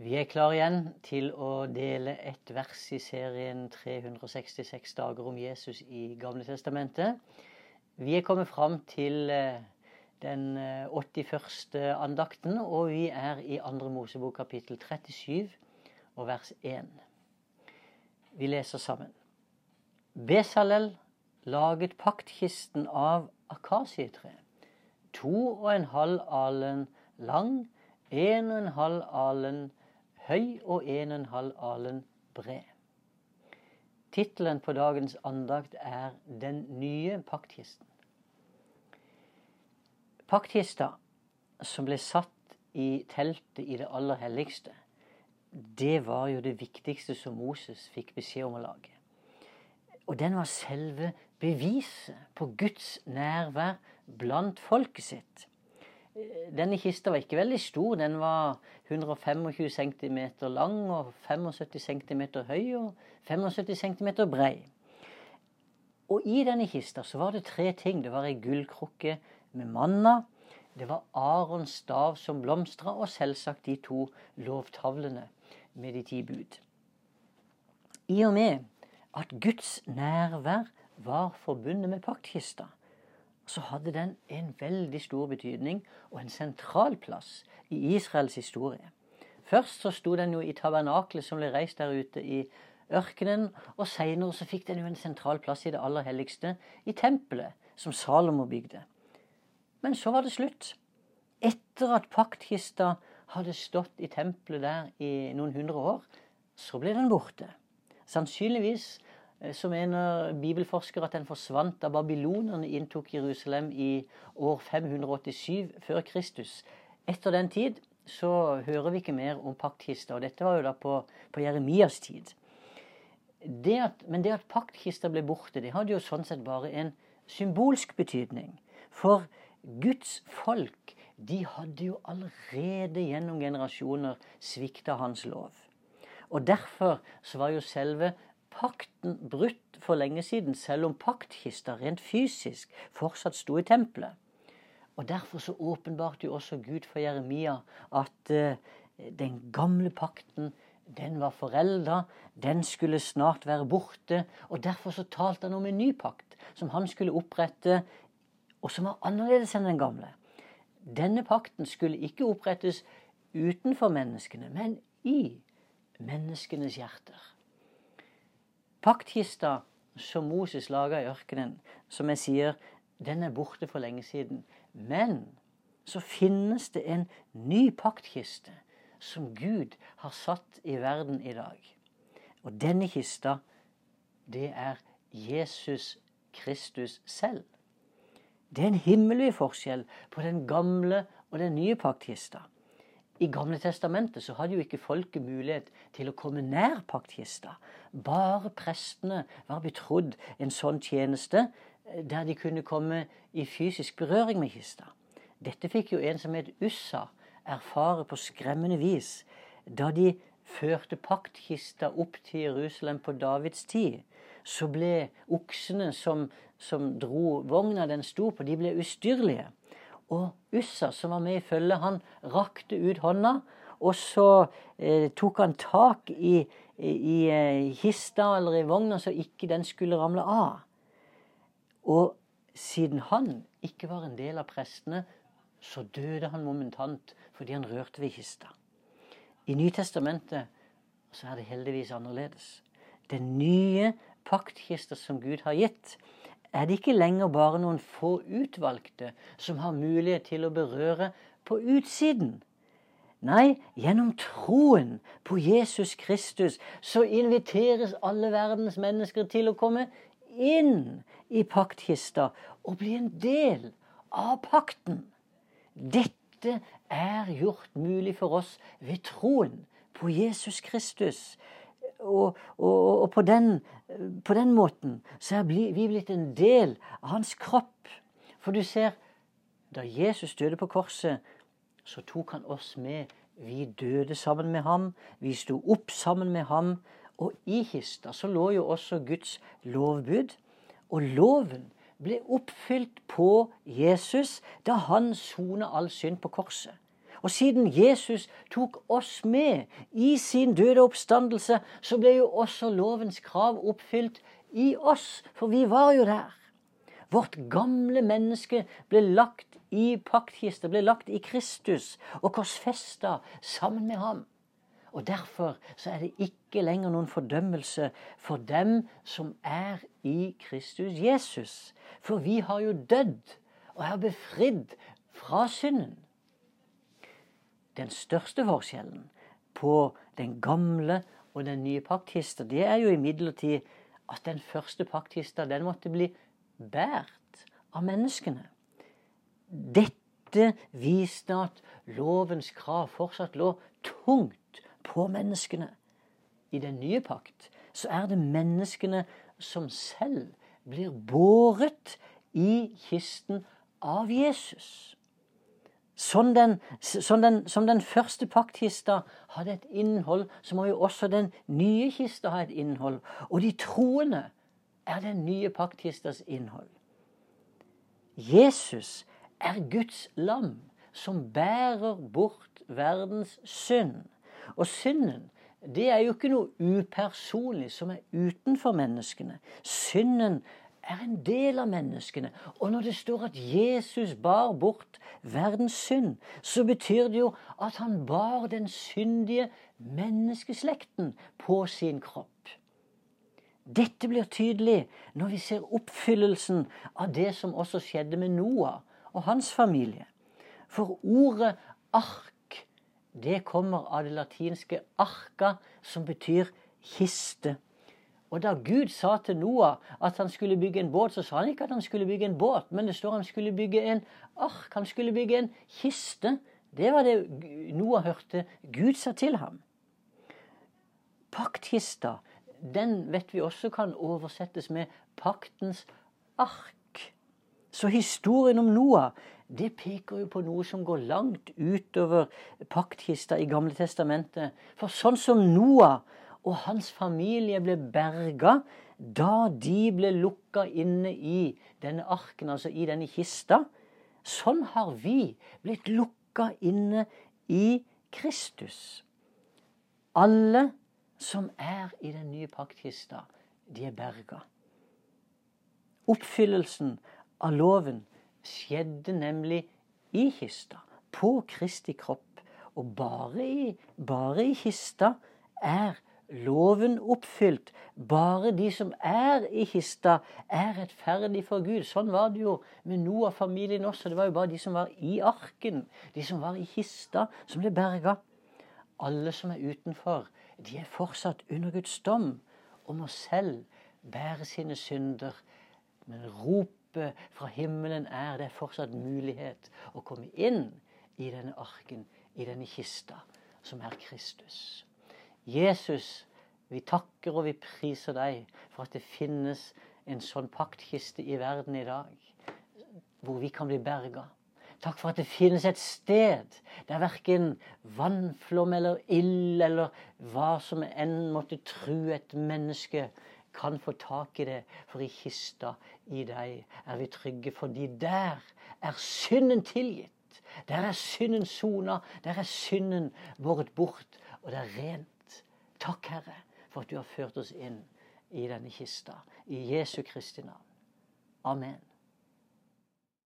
Vi er klar igjen til å dele et vers i serien 366 dager om Jesus i Gamle Testamentet. Vi er kommet fram til eh, den 81. Eh, andakten, og vi er i 2. Mosebok kapittel 37 og vers 1. Vi leser sammen. Besalel laget paktkisten av akasietre. To og en halv alen lang, en og en halv alen høy og en og en halv alen bred. Tittelen på dagens andakt er 'Den nye paktkisten'. Paktkista som ble satt i teltet i det aller helligste, det var jo det viktigste som Moses fikk beskjed om å lage. Og den var selve beviset på Guds nærvær blant folket sitt. Denne kista var ikke veldig stor. Den var 125 cm lang og 75 cm høy og 75 cm brei. Og i denne kista så var det tre ting. Det var ei gullkrukke med manna. Det var Arons stav som blomstra, og selvsagt de to lovtavlene med de ti bud. I og med at Guds nærvær var forbundet med paktkista, så hadde den en veldig stor betydning og en sentral plass i Israels historie. Først så sto den jo i tabernaklet som ble reist der ute i ørkenen, og seinere så fikk den jo en sentral plass i det aller helligste, i tempelet som Salomo bygde. Men så var det slutt. Etter at paktkista hadde stått i tempelet der i noen hundre år, så ble den borte. Sannsynligvis så mener bibelforskere at den forsvant da babylonerne inntok Jerusalem i år 587 før Kristus. Etter den tid så hører vi ikke mer om paktkista, og dette var jo da på, på Jeremias tid. Det at, men det at paktkista ble borte, det hadde jo sånn sett bare en symbolsk betydning. For Guds folk, de hadde jo allerede gjennom generasjoner svikta hans lov. Og derfor så var jo selve pakten brutt for lenge siden, selv om paktkista rent fysisk fortsatt sto i tempelet. Og Derfor så åpenbarte jo også Gud for Jeremia at uh, den gamle pakten den var forelda, den skulle snart være borte. og Derfor så talte han om en ny pakt som han skulle opprette, og som var annerledes enn den gamle. Denne pakten skulle ikke opprettes utenfor menneskene, men i menneskenes hjerter. Paktkista som Moses laga i ørkenen, som jeg sier, den er borte for lenge siden. Men så finnes det en ny paktkiste som Gud har satt i verden i dag. Og denne kista, det er Jesus Kristus selv. Det er en himmelvid forskjell på den gamle og den nye paktkista. I Gamle testamentet så hadde jo ikke folket mulighet til å komme nær paktkista. Bare prestene var betrodd en sånn tjeneste eh, der de kunne komme i fysisk berøring med kista. Dette fikk jo en som het Ussa erfare på skremmende vis da de førte paktkista opp til Jerusalem på Davids tid. Så ble oksene som, som dro vogna den sto på, de ble ustyrlige. Og Ussa, som var med i følget, han rakte ut hånda, og så eh, tok han tak i, i, i eh, kista eller i vogna så ikke den skulle ramle av. Og siden han ikke var en del av prestene, så døde han momentant fordi han rørte ved kista. I Nytestamentet så er det heldigvis annerledes. Den nye paktkista som Gud har gitt, er det ikke lenger bare noen få utvalgte som har mulighet til å berøre på utsiden. Nei, gjennom troen på Jesus Kristus så inviteres alle verdens mennesker til å komme inn i paktkista og bli en del av pakten. Dette er gjort mulig for oss ved troen på Jesus Kristus og, og, og på, den, på, den, måten så er vi blitt en del av hans kropp. For du ser, da Jesus døde på korset, så tok han oss med. Vi døde sammen med ham. Vi sto opp sammen med ham. Og i kista så lå jo også Guds lovbud. Og loven ble oppfylt på Jesus da han sona all synd på korset. Og siden Jesus tok oss med i sin døde oppstandelse, så ble jo også lovens krav oppfylt i oss, for vi var jo der. Vårt gamle menneske ble lagt i paktkista, ble lagt i Kristus og korsfesta sammen med ham. Og Derfor så er det ikke lenger noen fordømmelse for dem som er i Kristus Jesus. For vi har jo dødd og er befridd fra synden. Den største forskjellen på den gamle og den nye pakthista, det er jo imidlertid at den første pakthista den måtte bli båret av menneskene. Dette viste at lovens krav fortsatt lå tungt på menneskene. I den nye pakt så er det menneskene som selv blir båret i kisten av Jesus. Som den, som, den, som den, første paktkista hadde et innhold, så må jo også den nye kista ha et innhold. Og de troende er den nye paktkistas innhold. Jesus er Guds lam som bærer bort verdens synd. Og synden det er jo ikke noe upersonlig som er utenfor menneskene. Synden er en del av menneskene. Og når det står at Jesus bar bort verdens synd, så betyr det jo at han bar den syndige menneskeslekten på sin kropp. Dette blir tydelig når vi ser oppfyllelsen av det som også skjedde med Noah og hans familie. For ordet ark, det kommer av det latinske arka, som betyr kiste. Og da Gud sa til Noah at han skulle bygge en båt, så sa han ikke at han skulle bygge en båt, men det står han skulle bygge en ark. Han skulle bygge en kiste. Det var det Noah hørte Gud sa til ham. Paktkista, den vet vi også kan oversettes med paktens ark. Så historien om Noah det peker jo på noe som går langt utover paktkista i Gamle Testamentet. For sånn som Noah og hans familie ble berga da de ble lukka inne i denne arken, altså i denne kista. Sånn har vi blitt lukka inne i Kristus. Alle som er i den nye paktkista, de er berga. Oppfyllelsen av loven skjedde nemlig i kista, på Kristi kropp. Og bare i, bare i kista er loven oppfylt. Bare de som er i kista, er rettferdige for Gud. Sånn var det jo med Noah-familien også. Det var jo bare de som var i arken, de som var i kista, som ble berga. Alle som er utenfor, de er fortsatt under Guds dom og må selv bære sine synder. Men ropet fra himmelen er det er fortsatt mulighet å komme inn i denne arken, i denne kista, som er Kristus. Jesus, vi takker og vi priser deg for at det finnes en sånn paktkiste i verden i dag, hvor vi kan bli berga. Takk for at det finnes et sted der verken vannflom eller ild eller hva som enn måtte true et menneske, kan få tak i det. For i kista i deg er vi trygge, fordi der er synden tilgitt. Der er synden sona, der er synden båret bort, og det er rent. Takk, Herre, for at du har ført oss inn i denne kista. I Jesu Kristi navn. Amen.